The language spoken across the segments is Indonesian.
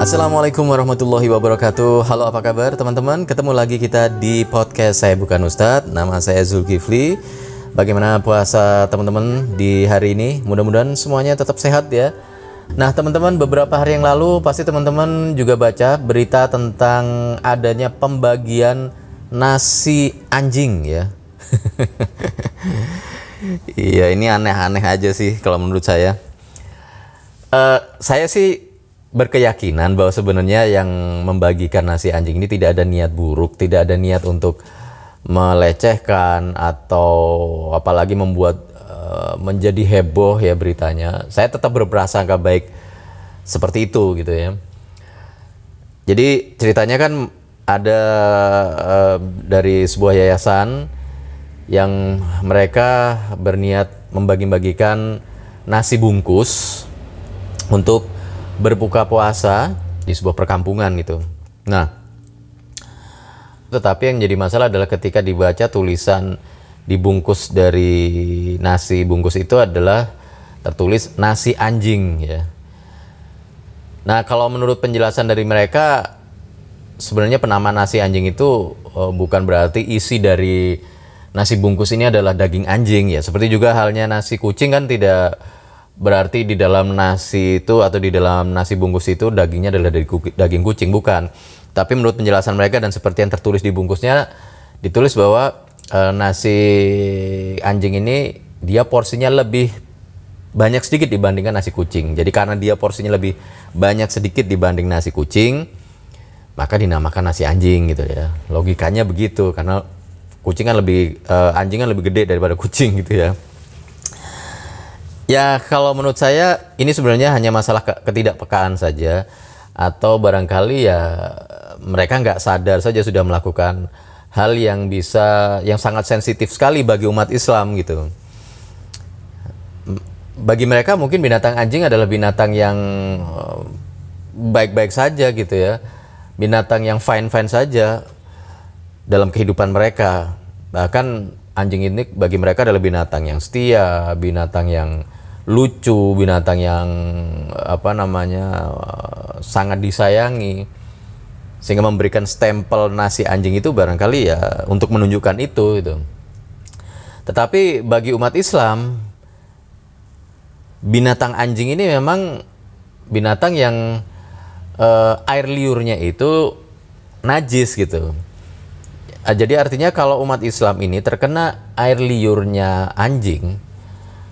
Assalamualaikum warahmatullahi wabarakatuh. Halo apa kabar teman-teman? Ketemu lagi kita di podcast Saya Bukan Ustadz. Nama saya Zulkifli. Bagaimana puasa teman-teman di hari ini? Mudah-mudahan semuanya tetap sehat ya. Nah teman-teman beberapa hari yang lalu Pasti teman-teman juga baca berita tentang adanya pembagian nasi anjing ya Iya ini aneh-aneh aja sih kalau menurut saya Eh, saya sih berkeyakinan bahwa sebenarnya yang membagikan nasi anjing ini tidak ada niat buruk, tidak ada niat untuk melecehkan atau apalagi membuat eh, menjadi heboh ya beritanya. Saya tetap berprasangka baik seperti itu gitu ya. Jadi ceritanya kan ada eh, dari sebuah yayasan yang mereka berniat membagi-bagikan nasi bungkus untuk berbuka puasa di sebuah perkampungan gitu. Nah, tetapi yang jadi masalah adalah ketika dibaca tulisan dibungkus dari nasi bungkus itu adalah tertulis nasi anjing ya. Nah, kalau menurut penjelasan dari mereka sebenarnya penamaan nasi anjing itu eh, bukan berarti isi dari nasi bungkus ini adalah daging anjing ya. Seperti juga halnya nasi kucing kan tidak berarti di dalam nasi itu atau di dalam nasi bungkus itu dagingnya adalah dari daging kucing bukan. Tapi menurut penjelasan mereka dan seperti yang tertulis di bungkusnya ditulis bahwa eh, nasi anjing ini dia porsinya lebih banyak sedikit dibandingkan nasi kucing. Jadi karena dia porsinya lebih banyak sedikit dibanding nasi kucing, maka dinamakan nasi anjing gitu ya. Logikanya begitu karena kucing kan lebih eh, anjing kan lebih gede daripada kucing gitu ya. Ya kalau menurut saya ini sebenarnya hanya masalah ke- ketidakpekaan saja atau barangkali ya mereka nggak sadar saja sudah melakukan hal yang bisa yang sangat sensitif sekali bagi umat Islam gitu. Bagi mereka mungkin binatang anjing adalah binatang yang eh, baik-baik saja gitu ya, binatang yang fine-fine saja dalam kehidupan mereka. Bahkan anjing ini bagi mereka adalah binatang yang setia, binatang yang lucu, binatang yang apa namanya eh, sangat disayangi. Sehingga memberikan stempel nasi anjing itu barangkali ya untuk menunjukkan itu gitu. Tetapi bagi umat Islam binatang anjing ini memang binatang yang eh, air liurnya itu najis gitu. Ah, Jadi artinya kalau umat Islam ini terkena air liurnya anjing,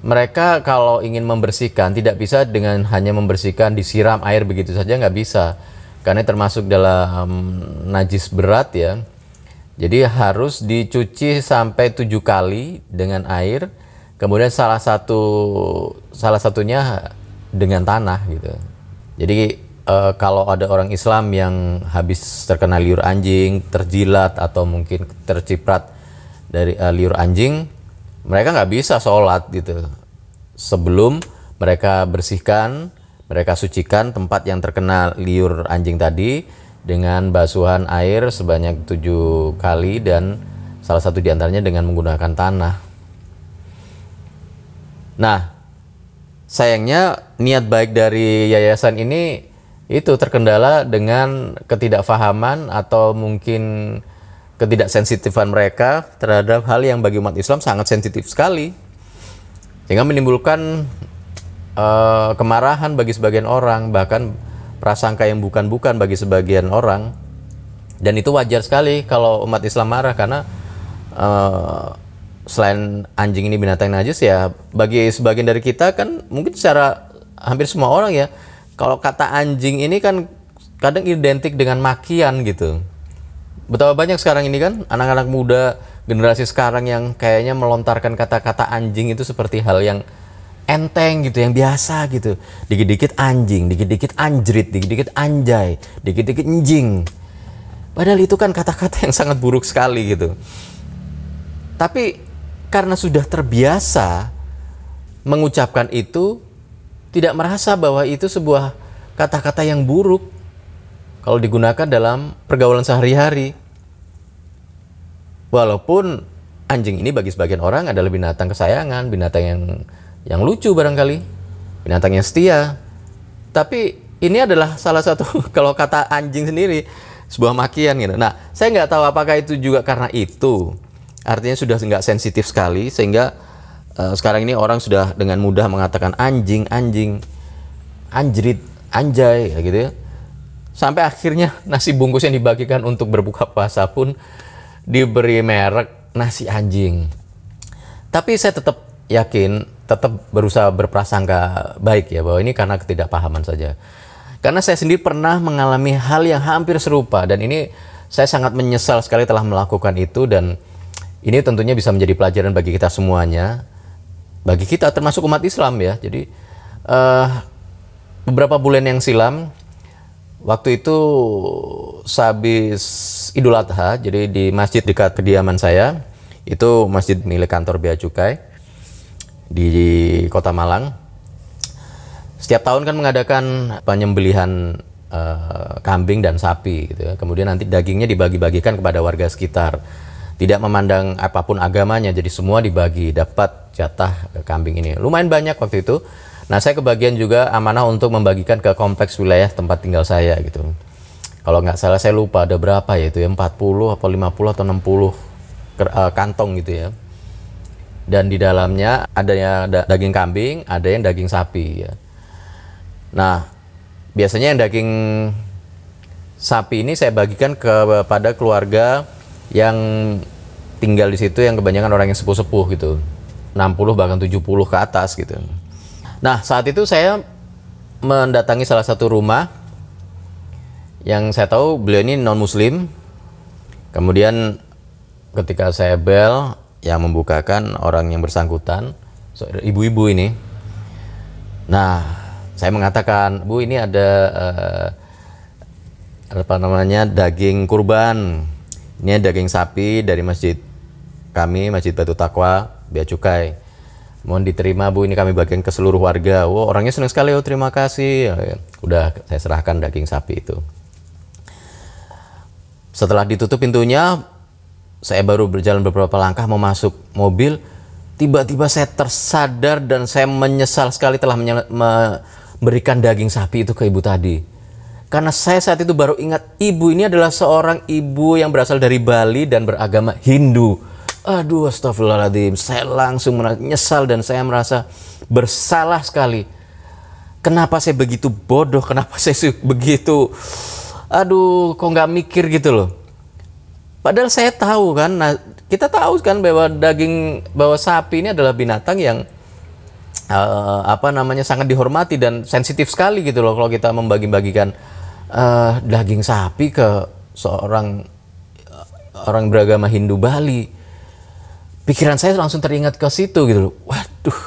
mereka kalau ingin membersihkan tidak bisa dengan hanya membersihkan disiram air begitu saja nggak bisa, karena termasuk dalam najis berat ya. Jadi harus dicuci sampai tujuh kali dengan air, kemudian salah satu salah satunya dengan tanah gitu. Jadi eh, kalau ada orang Islam yang habis terkena liur anjing, terjilat atau mungkin terciprat dari eh, liur anjing, mereka nggak bisa sholat gitu sebelum mereka bersihkan, mereka sucikan tempat yang terkena liur anjing tadi dengan basuhan air sebanyak tujuh kali dan salah satu di antaranya dengan menggunakan tanah. Nah, sayangnya niat baik dari yayasan ini itu terkendala dengan ketidakfahaman atau mungkin ketidaksensitifan mereka terhadap hal yang bagi umat Islam sangat sensitif sekali. Sehingga menimbulkan eh, kemarahan bagi sebagian orang bahkan prasangka yang bukan-bukan bagi sebagian orang. Dan itu wajar sekali kalau umat Islam marah karena eh, selain anjing ini binatang najis ya bagi sebagian dari kita kan mungkin secara hampir semua orang ya kalau kata anjing ini kan kadang identik dengan makian gitu. Betapa banyak sekarang ini kan anak-anak muda generasi sekarang yang kayaknya melontarkan kata-kata anjing itu seperti hal yang enteng gitu yang biasa gitu. Dikit-dikit anjing dikit-dikit anjrit dikit-dikit anjay dikit-dikit anjing padahal itu kan kata-kata yang sangat buruk sekali gitu. Tapi karena sudah terbiasa mengucapkan itu tidak merasa bahwa itu sebuah kata-kata yang buruk kalau digunakan dalam pergaulan sehari-hari. Walaupun anjing ini bagi sebagian orang adalah binatang kesayangan, binatang yang yang lucu barangkali, binatang yang setia. Tapi ini adalah salah satu kalau kata anjing sendiri sebuah makian gitu. Nah, saya nggak tahu apakah itu juga karena itu. Artinya sudah nggak sensitif sekali sehingga eh, sekarang ini orang sudah dengan mudah mengatakan anjing, anjing, anjrit, anjay, ya gitu ya. Sampai akhirnya nasi bungkus yang dibagikan untuk berbuka puasa pun diberi merek nasi anjing. Tapi saya tetap yakin, tetap berusaha berprasangka baik ya bahwa ini karena ketidakpahaman saja. Karena saya sendiri pernah mengalami hal yang hampir serupa dan ini saya sangat menyesal sekali telah melakukan itu dan ini tentunya bisa menjadi pelajaran bagi kita semuanya, bagi kita termasuk umat Islam ya. Jadi eh, beberapa bulan yang silam waktu itu sehabis Idul Adha, jadi di masjid dekat kediaman saya, itu masjid milik kantor Bea Cukai di Kota Malang. Setiap tahun kan mengadakan penyembelihan eh, kambing dan sapi gitu ya. Kemudian nanti dagingnya dibagi-bagikan kepada warga sekitar. Tidak memandang apa pun agamanya, jadi semua dibagi, dapat jatah kambing ini. Lumayan banyak waktu itu. Nah, saya kebagian juga amanah untuk membagikan ke kompleks wilayah tempat tinggal saya gitu. Kalau nggak salah saya lupa ada berapa ya itu ya 40 atau 50 atau 60 ker- eh, kantong gitu ya. Dan di dalamnya ada yang da- daging kambing, ada yang daging sapi ya. Nah, biasanya yang daging sapi ini saya bagikan kepada keluarga yang tinggal di situ yang kebanyakan orang yang sepuh-sepuh gitu. 60 bahkan 70 ke atas gitu. Nah, saat itu saya mendatangi salah satu rumah yang saya tahu beliau ini non muslim. Kemudian ketika saya bel yang membukakan orang yang bersangkutan, ibu-ibu ini. Nah, saya mengatakan, "Bu, ini ada eh, apa namanya? daging kurban. Ini daging sapi dari masjid kami, Masjid Batu Takwa, Bea Cukai. Mohon diterima Bu, ini kami bagian ke seluruh warga. Wow, orangnya senang sekali, oh terima kasih. Ya, Udah saya serahkan daging sapi itu. Setelah ditutup pintunya, saya baru berjalan beberapa langkah mau masuk mobil. Tiba-tiba saya tersadar dan saya menyesal sekali telah memberikan daging sapi itu ke ibu tadi. Karena saya saat itu baru ingat ibu ini adalah seorang ibu yang berasal dari Bali dan beragama Hindu. Aduh astagfirullahaladzim, saya langsung menyesal dan saya merasa bersalah sekali. Kenapa saya begitu bodoh, kenapa saya begitu, aduh kok nggak mikir gitu loh. Padahal saya tahu kan, nah, kita tahu kan bahwa daging, bahwa sapi ini adalah binatang yang eh, apa namanya sangat dihormati dan sensitif sekali gitu loh kalau kita membagi-bagikan eh, daging sapi ke seorang eh, orang beragama Hindu Bali. Pikiran saya langsung teringat ke situ gitu loh. Waduh.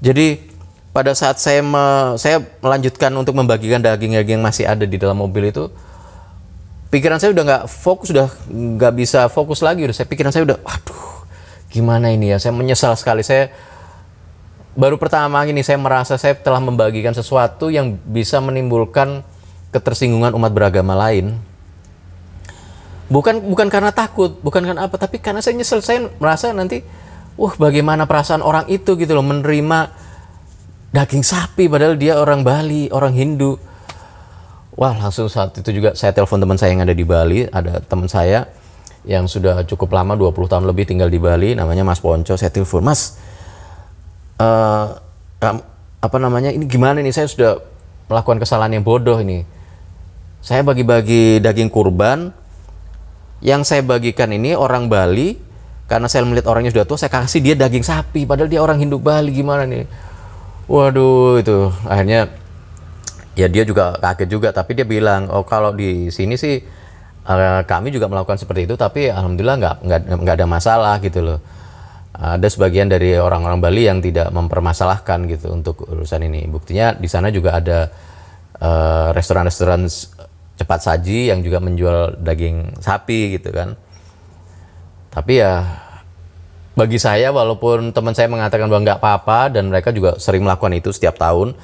Jadi pada saat saya me- saya melanjutkan untuk membagikan daging-daging yang masih ada di dalam mobil itu pikiran saya udah nggak fokus udah nggak bisa fokus lagi udah saya pikiran saya udah waduh gimana ini ya saya menyesal sekali saya baru pertama ini saya merasa saya telah membagikan sesuatu yang bisa menimbulkan ketersinggungan umat beragama lain bukan bukan karena takut bukan karena apa tapi karena saya nyesel saya merasa nanti wah bagaimana perasaan orang itu gitu loh menerima daging sapi padahal dia orang Bali orang Hindu Wah langsung saat itu juga saya telepon teman saya yang ada di Bali, ada teman saya yang sudah cukup lama 20 tahun lebih tinggal di Bali, namanya Mas Ponco. Saya telepon, Mas, kam- apa namanya ini gimana nih? Saya sudah melakukan kesalahan yang bodoh ini. Saya bagi-bagi daging kurban, yang saya bagikan ini orang Bali, karena saya melihat orangnya sudah tua, saya kasih dia daging sapi, padahal dia orang Hindu Bali gimana nih? Waduh itu. Akhirnya ya dia juga kaget juga tapi dia bilang oh kalau di sini sih eh, kami juga melakukan seperti itu tapi alhamdulillah nggak nggak nggak ada masalah gitu loh. Ada sebagian dari orang-orang Bali yang tidak mempermasalahkan gitu untuk urusan ini. Buktinya di sana juga ada eh, restoran-restoran s- cepat saji yang juga menjual daging sapi gitu kan. Tapi ya bagi saya walaupun teman saya mengatakan bahwa nggak apa-apa dan mereka juga sering melakukan itu setiap tahun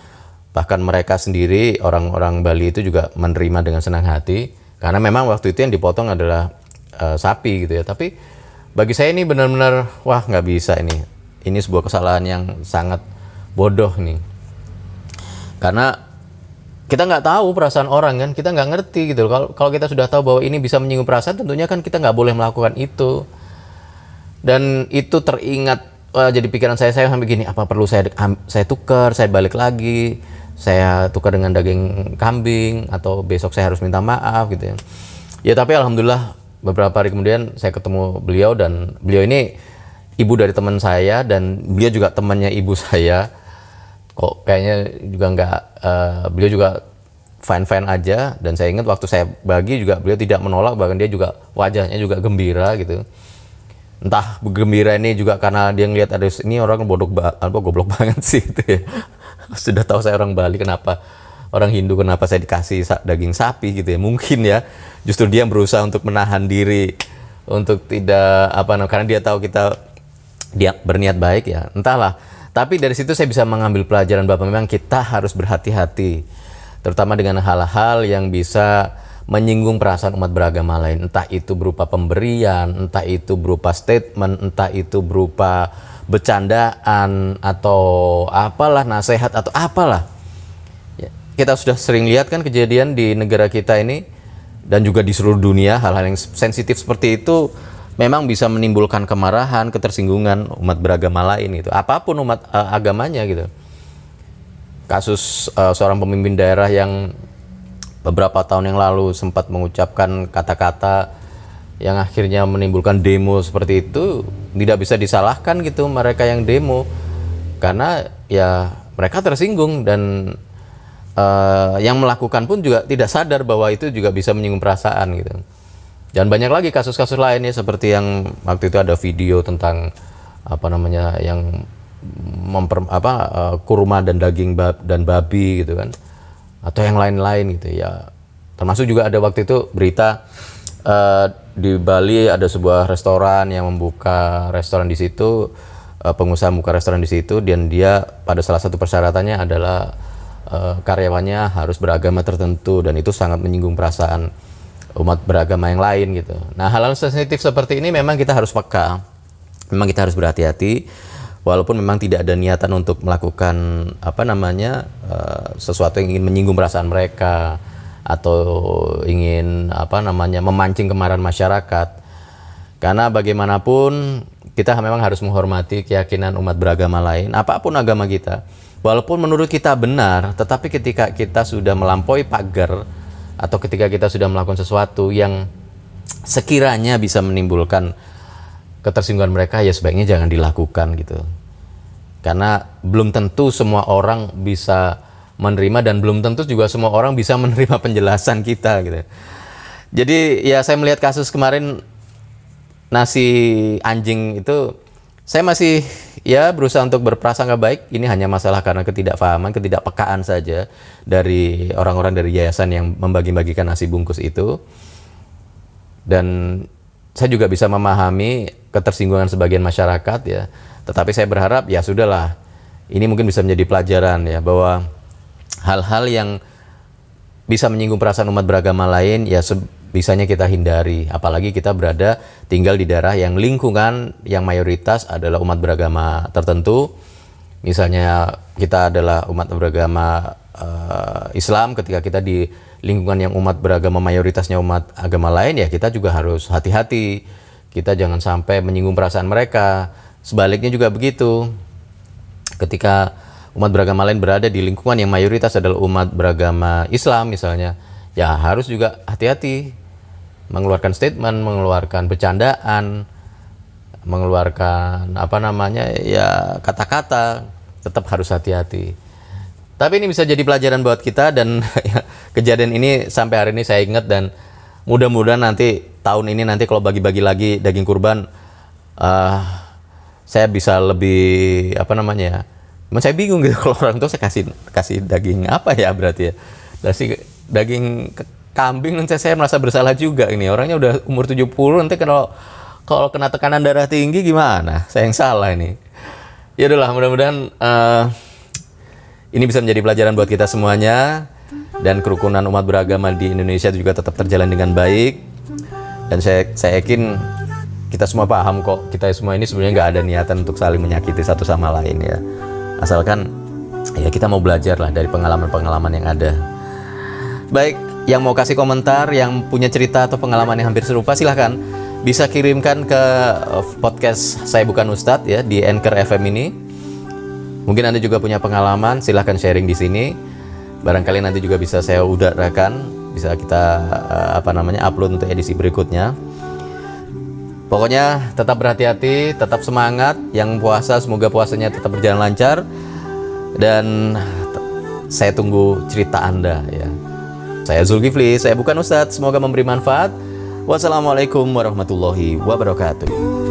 bahkan mereka sendiri orang-orang Bali itu juga menerima dengan senang hati karena memang waktu itu yang dipotong adalah eh, sapi gitu ya. Tapi bagi saya ini benar-benar wah nggak bisa ini. Ini sebuah kesalahan yang sangat bodoh nih. Karena kita nggak tahu perasaan orang kan? Kita nggak ngerti gitu kalau kalau kita sudah tahu bahwa ini bisa menyinggung perasaan tentunya kan kita nggak boleh melakukan itu. Dan itu teringat wah, jadi pikiran saya saya sampai gini apa perlu saya saya tukar saya balik lagi saya tukar dengan daging kambing atau besok saya harus minta maaf gitu ya. Ya tapi alhamdulillah beberapa hari kemudian saya ketemu beliau dan beliau ini ibu dari teman saya dan beliau juga temannya ibu saya kok kayaknya juga nggak eh, beliau juga fine aja. Dan saya ingat waktu saya bagi juga beliau tidak menolak bahkan dia juga wajahnya juga gembira gitu. Entah gembira ini juga karena dia ngelihat ada ini orang bodoh apa goblok banget sih gitu ya. Sudah tahu saya orang Bali kenapa orang Hindu kenapa saya dikasih daging sapi gitu ya? Mungkin ya. Justru dia berusaha untuk menahan diri untuk tidak apa karena dia tahu kita dia berniat baik ya. Entahlah tapi dari situ saya bisa mengambil pelajaran bahwa memang kita harus berhati-hati terutama dengan hal-hal yang bisa menyinggung perasaan umat beragama lain. Entah itu berupa pemberian entah itu berupa statement entah itu berupa bercandaan atau apalah nasihat atau apalah. Ya, kita sudah sering lihat kan kejadian di negara kita ini dan juga di seluruh dunia hal-hal yang sensitif seperti itu memang bisa menimbulkan kemarahan, ketersinggungan umat beragama lain itu. Apa pun umat eh, agamanya gitu. Kasus eh, seorang pemimpin daerah yang beberapa tahun yang lalu sempat mengucapkan kata-kata yang akhirnya menimbulkan demo seperti itu tidak bisa disalahkan gitu mereka yang demo karena ya mereka tersinggung dan eh, yang melakukan pun juga tidak sadar bahwa itu juga bisa menyinggung perasaan gitu dan banyak lagi kasus-kasus lainnya seperti yang waktu itu ada video tentang apa namanya yang memper apa eh, kurma dan daging bab, dan babi gitu kan. Atau yang lain-lain gitu ya. Termasuk juga ada waktu itu berita eh, di Bali ada sebuah restoran yang membuka restoran di situ eh, pengusaha membuka restoran di situ dan dia pada salah satu persyaratannya adalah eh, karyawannya harus beragama tertentu dan itu sangat menyinggung perasaan umat beragama yang lain gitu. Nah hal-hal sensitif seperti ini memang kita harus peka, memang kita harus berhati-hati, walaupun memang tidak ada niatan untuk melakukan apa namanya eh, sesuatu yang ingin menyinggung perasaan mereka atau ingin apa namanya memancing kemarahan masyarakat. Karena bagaimanapun kita memang harus menghormati keyakinan umat beragama lain, apa pun agama kita. Walaupun menurut kita benar, tetapi ketika kita sudah melampaui pagar atau ketika kita sudah melakukan sesuatu yang sekiranya bisa menimbulkan ketersinggungan mereka ya sebaiknya jangan dilakukan gitu. Karena belum tentu semua orang bisa menerima dan belum tentu juga semua orang bisa menerima penjelasan kita gitu. Jadi ya saya melihat kasus kemarin nasi anjing itu saya masih ya berusaha untuk berprasangka baik. Ini hanya masalah karena ketidakfahaman, ketidakpekaan saja dari orang-orang dari yayasan yang membagi-bagikan nasi bungkus itu. Dan saya juga bisa memahami ketersinggungan sebagian masyarakat ya. Tetapi saya berharap ya sudahlah. Ini mungkin bisa menjadi pelajaran ya bahwa hal-hal yang bisa menyinggung perasaan umat beragama lain ya bisanya kita hindari apalagi kita berada tinggal di daerah yang lingkungan yang mayoritas adalah umat beragama tertentu. Misalnya kita adalah umat beragama eh, Islam ketika kita di lingkungan yang umat beragama mayoritasnya umat agama lain ya kita juga harus hati-hati. Kita jangan sampai menyinggung perasaan mereka. Sebaliknya juga begitu. Ketika umat beragama lain berada di lingkungan yang mayoritas adalah umat beragama Islam misalnya, ya harus juga hati-hati mengeluarkan statement, mengeluarkan bercandaan, mengeluarkan apa namanya ya kata-kata, tetap harus hati-hati. Tapi ini bisa jadi pelajaran buat kita dan kejadian ini sampai hari ini saya ingat dan mudah-mudahan nanti tahun ini nanti kalau bagi-bagi lagi daging kurban eh, saya bisa lebih apa namanya ya Cuman saya bingung gitu kalau orang tua saya kasih kasih daging apa ya berarti ya. Dasi, daging kambing nanti saya merasa bersalah juga ini. Orangnya udah umur 70 nanti kalau kalau kena tekanan darah tinggi gimana? Saya yang salah ini. Ya udahlah mudah-mudahan eh, ini bisa menjadi pelajaran buat kita semuanya dan kerukunan umat beragama di Indonesia juga tetap terjalan dengan baik. Dan saya saya yakin kita semua paham kok kita semua ini sebenarnya nggak ada niatan untuk saling menyakiti satu sama lain ya asalkan ya kita mau belajar lah dari pengalaman-pengalaman yang ada baik yang mau kasih komentar yang punya cerita atau pengalaman yang hampir serupa silahkan bisa kirimkan ke eh, podcast saya bukan Ustadz ya di Anchor FM ini mungkin anda juga punya pengalaman silahkan sharing di sini barangkali nanti juga bisa saya udarakan bisa kita eh, apa namanya upload untuk edisi berikutnya Pokoknya tetap berhati-hati, tetap semangat. Yang puasa semoga puasanya tetap berjalan lancar. Dan saya tunggu cerita Anda ya. Saya Zulkifli, saya bukan Ustadz. Semoga memberi manfaat. Wassalamualaikum warahmatullahi wabarakatuh.